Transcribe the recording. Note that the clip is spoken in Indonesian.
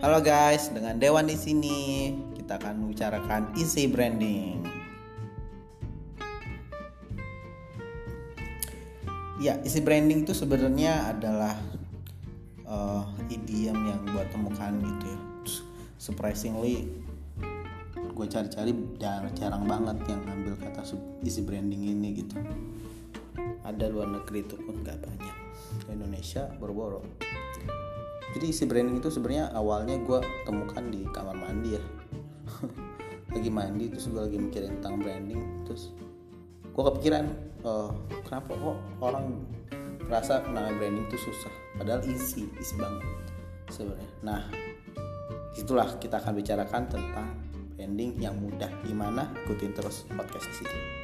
Halo guys, dengan Dewan di sini kita akan membicarakan isi branding. Ya, isi branding itu sebenarnya adalah uh, idiom yang gue temukan gitu ya. Surprisingly, gue cari-cari jarang, jarang banget yang ngambil kata isi branding ini gitu. Ada luar negeri itu pun gak banyak. Indonesia boro-boro jadi isi branding itu sebenarnya awalnya gue temukan di kamar mandi ya. Lagi mandi terus gue lagi mikirin tentang branding terus gue kepikiran oh, kenapa kok orang merasa namanya branding itu susah padahal isi isi banget sebenarnya. Nah itulah kita akan bicarakan tentang branding yang mudah. Gimana? Ikutin terus podcast di sini